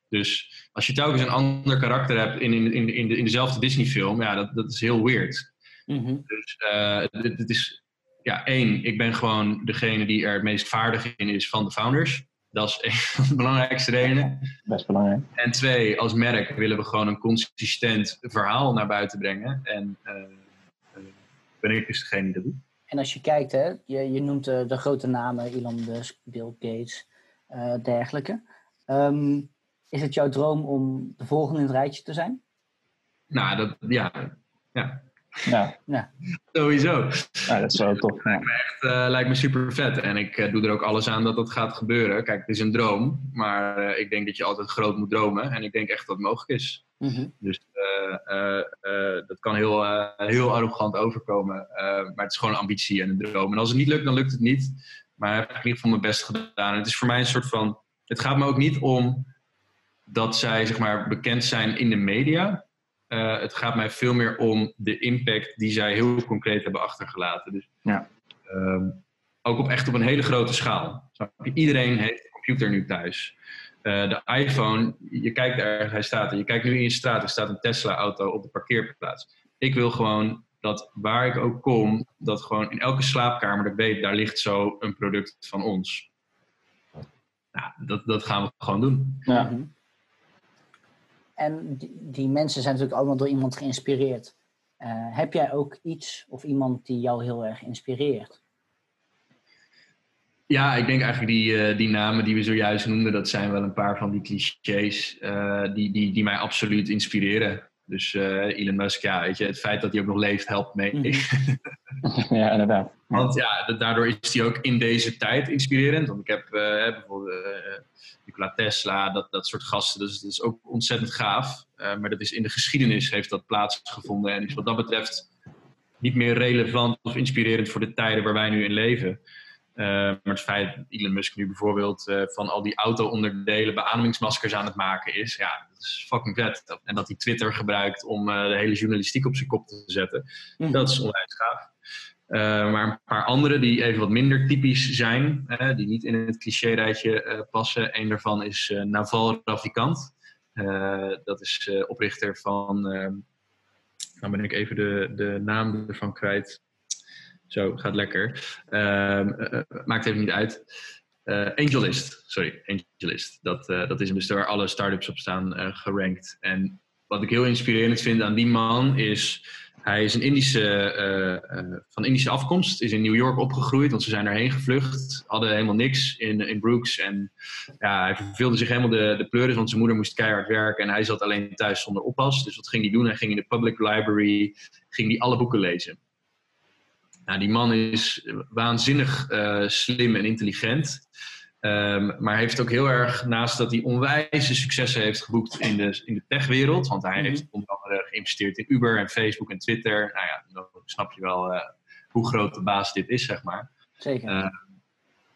Dus als je telkens een ander karakter hebt in, in, in, in, de, in dezelfde Disney-film, ja, dat, dat is heel weird. Mhm. Dus eh, dit, dit is, ja, één, ik ben gewoon degene die er het meest vaardig in is van de founders. Dat is een van de belangrijkste redenen. Best belangrijk. En twee, als merk willen we gewoon een consistent verhaal naar buiten brengen. En eh, eh, ben ik dus degene die dat doet. En als je kijkt, hè, je, je noemt de, de grote namen, Elon Musk, Bill Gates, eh, dergelijke. Ehm, is het jouw droom om de volgende in het rijtje te zijn? Nou, dat, ja, Ja, sowieso. ja dat is wel tof. Ja. Het eh, lijkt me super vet. En ik eh, doe er ook alles aan dat dat gaat gebeuren. Kijk, het is een droom. Maar eh, ik denk dat je altijd groot moet dromen. En ik denk echt dat het mogelijk is. Dus eh, eh, eh, dat kan heel, heel arrogant overkomen. eh, maar het is gewoon een ambitie en een droom. En als het niet lukt, dan lukt het niet. Maar ik heb in ieder geval mijn best gedaan. En het is voor mij een soort van. Het gaat me ook niet om dat zij zeg maar, bekend zijn in de media. Eh, het gaat mij veel meer om de impact die zij heel concreet hebben achtergelaten. Dus, Ja. ehm, ook op echt op een hele grote schaal. Iedereen heeft een computer nu thuis. Eh, de iPhone, je kijkt ergens, hij staat er. Je kijkt nu in je straat, er staat een Tesla-auto op de parkeerplaats. Ik wil gewoon dat waar ik ook kom, dat gewoon in elke slaapkamer, dat ik weet, daar ligt zo een product van ons. Nou, dat, dat gaan we gewoon doen. Ja. En die, die mensen zijn natuurlijk allemaal door iemand geïnspireerd. Eh, heb jij ook iets of iemand die jou heel erg inspireert? Ja, ik denk eigenlijk die, eh, die namen die we zojuist noemden, dat zijn wel een paar van die clichés eh, die, die, die mij absoluut inspireren. Dus eh, Elon Musk, ja, weet je, het feit dat hij ook nog leeft helpt mee. Mhm. ja, inderdaad. Want ja, da- daardoor is hij ook in deze tijd inspirerend. Want ik heb eh, bijvoorbeeld eh, Nikola Tesla, dat, dat soort gasten, dus dat is ook ontzettend gaaf. Maar dat is in de geschiedenis heeft dat plaatsgevonden en is wat dat betreft niet meer relevant of inspirerend voor de tijden waar wij nu in leven. Maar het feit dat Elon Musk nu bijvoorbeeld van al die auto-onderdelen beademingsmaskers aan het maken is, ja, dat is fucking vet. En dat hij Twitter gebruikt om de hele journalistiek op zijn kop te zetten, Mhm. dat is onwijs gaaf. Eh, maar een paar andere die even wat minder typisch zijn, die niet in het cliché-rijtje eh, passen. Eén daarvan is eh, Naval Ravikant. Dat is oprichter van, eh, nou ben ik even de, de naam ervan kwijt. Zo, gaat lekker. Ehm, eh, eh, maakt even niet uit. Angelist, sorry, Angelist. Dat, dat is dus waar alle startups op staan gerankt. En wat ik heel inspirerend vind aan die man is Hij is een Indische, uh, van Indische afkomst, is in New York opgegroeid, want ze zijn erheen gevlucht. Hadden helemaal niks in, in Brooks. En ja, hij verveelde zich helemaal de, de pleuris, want zijn moeder moest keihard werken. En hij zat alleen thuis zonder oppas. Dus wat ging hij doen? Hij ging in de public library, ging hij alle boeken lezen. Nou, die man is waanzinnig uh, slim en intelligent. Um, maar heeft ook heel erg, naast dat hij onwijze successen heeft geboekt in de, in de techwereld, want hij heeft mhm. onder andere geïnvesteerd in Uber en Facebook en Twitter. Nou ja, dan snap je wel uh, hoe groot de baas dit is, zeg maar. Zeker. Uh,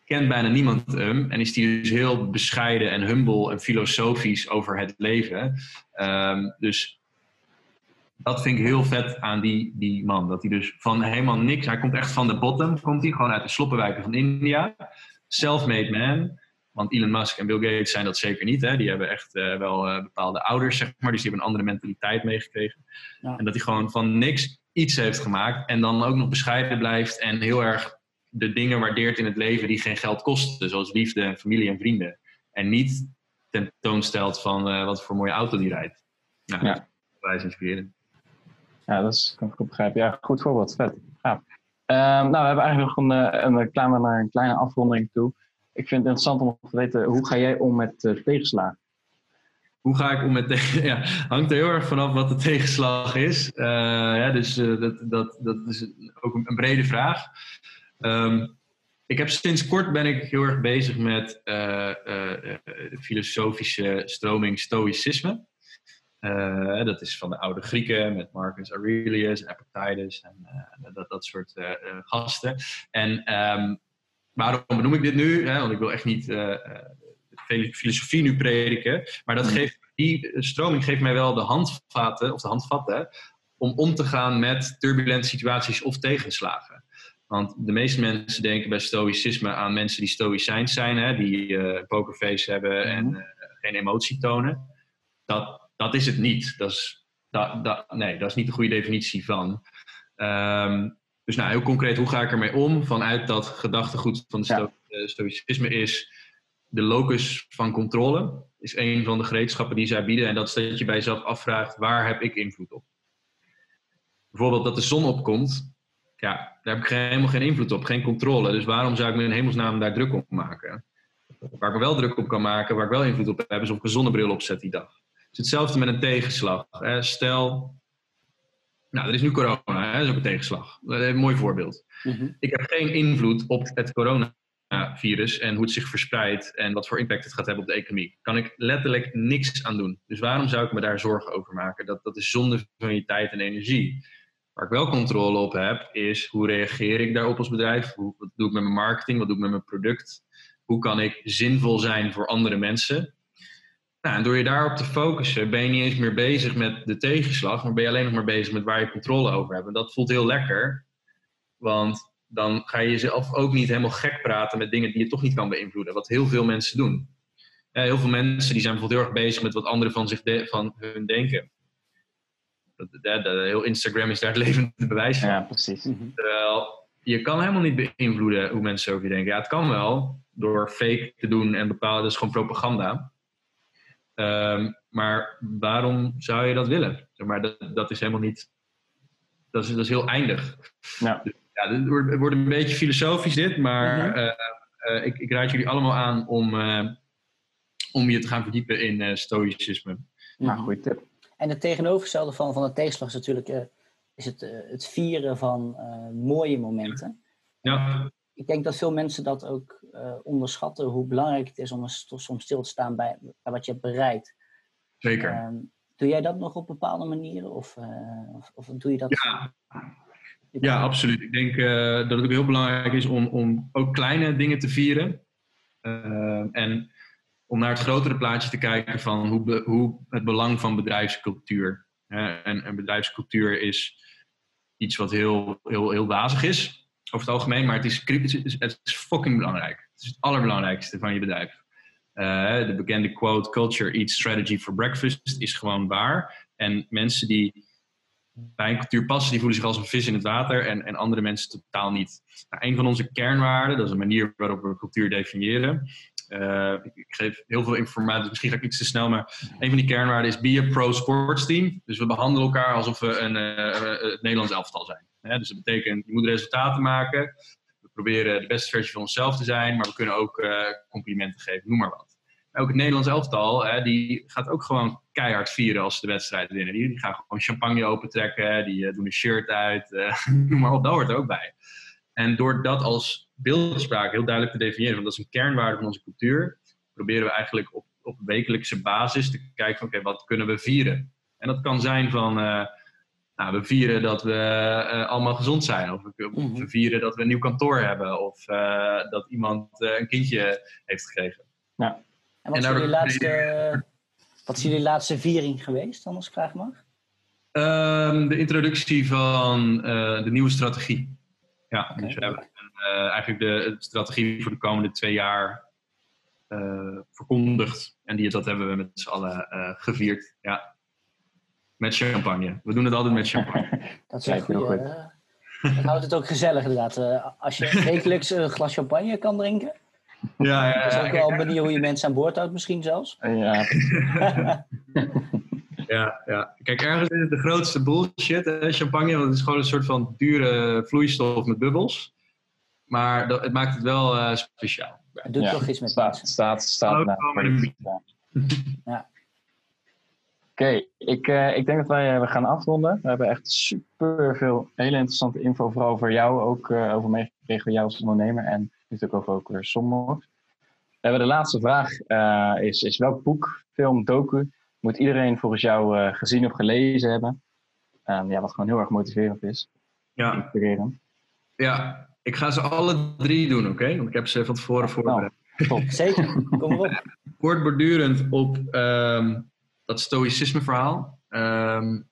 kent bijna niemand hem en is hij dus heel bescheiden en humble en filosofisch over het leven. Um, dus dat vind ik heel vet aan die, die man. Dat hij dus van helemaal niks, hij komt echt van de bottom, komt hij gewoon uit de sloppenwijken van India self-made man. Want Elon Musk en Bill Gates zijn dat zeker niet. Hè? Die hebben echt uh, wel uh, bepaalde ouders, zeg maar. Dus die hebben een andere mentaliteit meegekregen. Ja. En dat hij gewoon van niks iets heeft gemaakt. En dan ook nog bescheiden blijft. En heel erg de dingen waardeert in het leven die geen geld kosten. Zoals liefde, familie en vrienden. En niet tentoonstelt van uh, wat voor mooie auto die rijdt. Nou, ja. dat is inspirerend. Ja, dat is, kan ik goed begrijpen. Ja, goed voorbeeld. Vet. Um, nou, we hebben eigenlijk nog een, eh, een, een, naar een kleine afronding toe. Ik vind het interessant om te weten, hoe ga jij om met uh, tegenslagen? Hoe ga ik om met tegenslagen? Ja, hangt er heel erg vanaf wat de tegenslag is. Uh, ja, dus dat, dat, dat is ook een, brede vraag. Um, ik heb sinds kort ben ik heel erg bezig met de filosofische stroming stoïcisme. Uh, dat is van de oude Grieken met Marcus Aurelius Epictetus en uh, dat, dat soort uh, gasten. En um, waarom benoem ik dit nu? Hè? Want ik wil echt niet filosofie nu prediken. Maar dat mm. geeft, die stroming geeft mij wel de handvaten, of de handvatten, om om te gaan met turbulente situaties of tegenslagen. Want de meeste mensen denken bij stoïcisme aan mensen die stoïcijns zijn, hè, die pokerface hebben en uh, geen emotie tonen. Dat, dat is het niet. Dat is, dat, dat, nee, dat is niet de goede definitie van. Um, dus nou, heel concreet, hoe ga ik ermee om? Vanuit dat gedachtegoed van de sto ja. stoïcisme is de locus van controle. Is een van de gereedschappen die zij bieden. En dat is dat je bij jezelf afvraagt, waar heb ik invloed op? Bijvoorbeeld dat de zon opkomt. Ja, daar heb ik helemaal geen invloed op, geen controle. Dus waarom zou ik me in hemelsnaam daar druk op maken? Waar ik me wel druk op kan maken, waar ik wel invloed op heb, is of ik een zonnebril opzet die dag is hetzelfde met een tegenslag. Hè. Stel, nou, er is nu corona, hè, dat is ook een tegenslag. Een mooi voorbeeld. Mhm. Ik heb geen invloed op het coronavirus en hoe het zich verspreidt en wat voor impact het gaat hebben op de economie. Kan ik letterlijk niks aan doen. Dus waarom zou ik me daar zorgen over maken? Dat, dat is zonde van je tijd en energie. Waar ik wel controle op heb, is hoe reageer ik daarop als bedrijf? Hoe, wat doe ik met mijn marketing? Wat doe ik met mijn product? Hoe kan ik zinvol zijn voor andere mensen? Nou, en door je daarop te focussen, ben je niet eens meer bezig met de tegenslag, maar ben je alleen nog maar bezig met waar je controle over hebt. En dat voelt heel lekker, want dan ga je jezelf ook niet helemaal gek praten met dingen die je toch niet kan beïnvloeden, wat heel veel mensen doen. Ja, heel veel mensen die zijn bijvoorbeeld heel erg bezig met wat anderen van, zich van hun denken. Dat, dat, dat, heel Instagram is daar het levende bewijs van. Ja, precies. Mhm. Terwijl je kan helemaal niet beïnvloeden hoe mensen over je denken. Ja, het kan wel door fake te doen en bepalen, dat is gewoon propaganda. Um, maar waarom zou je dat willen? Zeg maar dat, dat is helemaal niet. Dat is, dat is heel eindig. Ja. Dus, ja, het, wordt, het wordt een beetje filosofisch dit, maar mm -hmm. uh, uh, ik, ik, raad jullie allemaal aan om, uh, om je te gaan verdiepen in stoïcisme. Nou, goede tip. En het tegenovergestelde van, van de tegenslag is natuurlijk is het, het vieren van mooie momenten. Ja. Ik denk dat veel mensen dat ook uh, onderschatten hoe belangrijk het is om soms stil te staan bij, bij wat je hebt bereikt. Zeker. Uh, doe jij dat nog op bepaalde manieren of, uh, of, of, doe je dat? Ja, ja absoluut. Ik denk eh, dat het ook heel belangrijk is om, om ook kleine dingen te vieren. en om naar het grotere plaatje te kijken van hoe, hoe het belang van bedrijfscultuur. en, en bedrijfscultuur is iets wat heel, heel, heel wazig is over het algemeen, maar het is, het is fucking belangrijk. Het is het allerbelangrijkste van je bedrijf. Uh, de bekende quote, culture eats strategy for breakfast, is gewoon waar. En mensen die bij een cultuur passen, die voelen zich als een vis in het water en, en andere mensen totaal niet. Nou, een van onze kernwaarden, dat is een manier waarop we cultuur definiëren, Uh, ik, geef heel veel informatie, misschien ga ik iets te snel, maar een van die kernwaarden is be a pro sports team. Dus we behandelen elkaar alsof we een, uh, het Nederlands elftal zijn. dus dat betekent, je moet resultaten maken. We proberen de beste versie van onszelf te zijn, maar we kunnen ook complimenten geven, noem maar wat ook het Nederlands elftal, hè, die gaat ook gewoon keihard vieren als ze de wedstrijd winnen. Die, die gaan gewoon champagne opentrekken, die doen een shirt uit, noem maar op, dat hoort er ook bij. En door dat als beeldspraak heel duidelijk te definiëren, want dat is een kernwaarde van onze cultuur, proberen we eigenlijk op, op wekelijkse basis te kijken van oké, wat kunnen we vieren? En dat kan zijn van, uh, nou, we vieren dat we allemaal gezond zijn, of we, we, mhm. vieren dat we een nieuw kantoor hebben, of dat iemand een kindje heeft gekregen. Ja. En wat, is, jullie laatste, wat is jullie laatste viering geweest, dan als ik vraag mag? Um, de introductie van uh, de nieuwe strategie. Ja, okay. dus we hebben eigenlijk de, strategie voor de komende twee jaar uh, verkondigd. En die, dat hebben we met z'n allen gevierd. Ja. Met champagne. We doen het altijd met champagne. dat is echt goed. Dat houdt het ook gezellig inderdaad. als je wekelijks een glas champagne kan drinken. Ja, ja, dat is ook wel een manier hoe je mensen aan boord houdt, misschien zelfs. Ja. ja, ja. Kijk, ergens is het de grootste bullshit, hè, champagne. Want het is gewoon een soort van dure vloeistof met bubbels. Maar dat, het maakt het wel uh, speciaal. Het doet toch iets met staat. Staat, staat, staat ja. Oké, okay, ik, uh, ik denk dat wij uh, we gaan afronden. We hebben echt super veel hele interessante info, vooral over jou ook uh, over meegekregen, jou als ondernemer. En natuurlijk ook weer. We hebben de laatste vraag uh, is, is welk boek, film, docu moet iedereen volgens jou uh, gezien of gelezen hebben? Um, ja, wat gewoon heel erg motiverend is. Ja. Inspirerend. Ja, ik ga ze alle drie doen, oké? Okay? Want ik heb ze van tevoren voorbereid. Nou, Zeker, kom erop. Voortbordurend op um, dat stoïcisme verhaal. Um,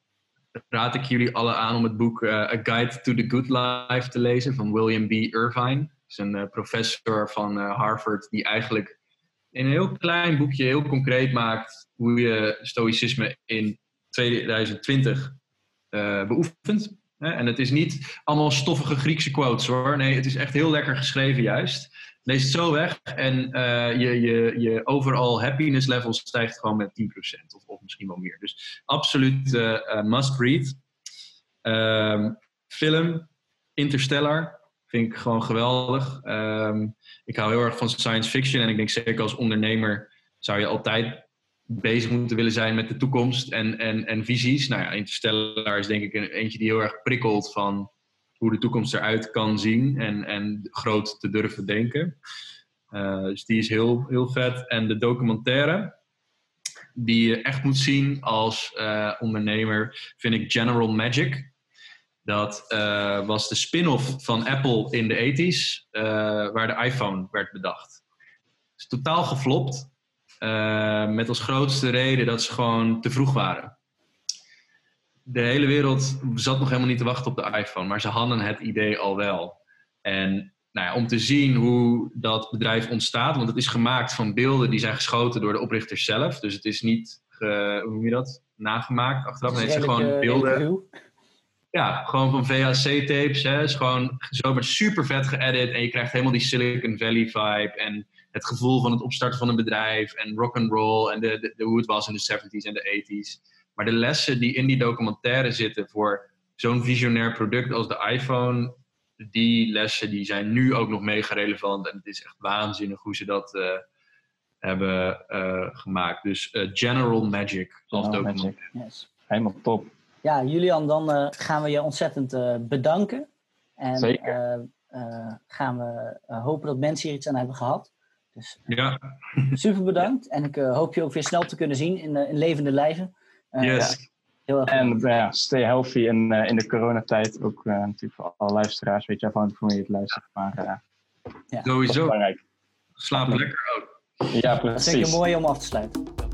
raad ik jullie alle aan om het boek uh, A Guide to the Good Life te lezen van William B. Irvine is een uh, professor van uh, Harvard die eigenlijk in een heel klein boekje heel concreet maakt hoe je stoïcisme in 2020 uh, eh, beoefent. En het is niet allemaal stoffige Griekse quotes hoor. Nee, het is echt heel lekker geschreven juist. Lees het zo weg en je, je, je overall happiness level stijgt gewoon met 10% of, of misschien wel meer. Dus absoluut must read. Ehm, film, Interstellar, Vind ik gewoon geweldig. Ehm, ik hou heel erg van science fiction en ik denk zeker als ondernemer zou je altijd bezig moeten willen zijn met de toekomst en, en, en visies. Nou ja, Interstellar is denk ik een, eentje die heel erg prikkelt van hoe de toekomst eruit kan zien en, en groot te durven denken. Uh, dus die is heel, heel vet. En de documentaire, die je echt moet zien als uh, ondernemer, vind ik General Magic. Dat uh, was de spin-off van Apple in de 80s, uh, waar de iPhone werd bedacht. Het is totaal geflopt. Uh, met als grootste reden dat ze gewoon te vroeg waren. De hele wereld zat nog helemaal niet te wachten op de iPhone, maar ze hadden het idee al wel. En nou ja, om te zien hoe dat bedrijf ontstaat, want het is gemaakt van beelden die zijn geschoten door de oprichters zelf. Dus het is niet, ge, hoe noem je dat, nagemaakt achteraf. Nee, het zijn gewoon beelden. Ja, gewoon van VHC-tapes. Hè. is gewoon zomaar super vet geëdit. En je krijgt helemaal die Silicon Valley vibe. En het gevoel van het opstarten van een bedrijf. En rock and roll. En de, de, de, hoe het was in de 70s en de 80s. Maar de lessen die in die documentaire zitten voor zo'n visionair product als de iPhone. Die lessen die zijn nu ook nog mega relevant. En het is echt waanzinnig hoe ze dat uh, hebben uh, gemaakt. Dus uh, General Magic als documentaire. Yes. Helemaal top. Ja, Julian, dan uh, gaan we je ontzettend uh, bedanken. En Zeker. Uh, gaan we hopen dat mensen hier iets aan hebben gehad. Dus ja. super bedankt. En ik hoop je ook weer snel te kunnen zien in, in levende lijven. yes. Heel erg en ja, stay healthy in, in de coronatijd. Ook natuurlijk voor alle luisteraars. Weet je, afhankelijk van wie je het luistert. Maar ja. sowieso. Slaap lekker ook. Ja, precies. Dat is zeker mooi om af te sluiten.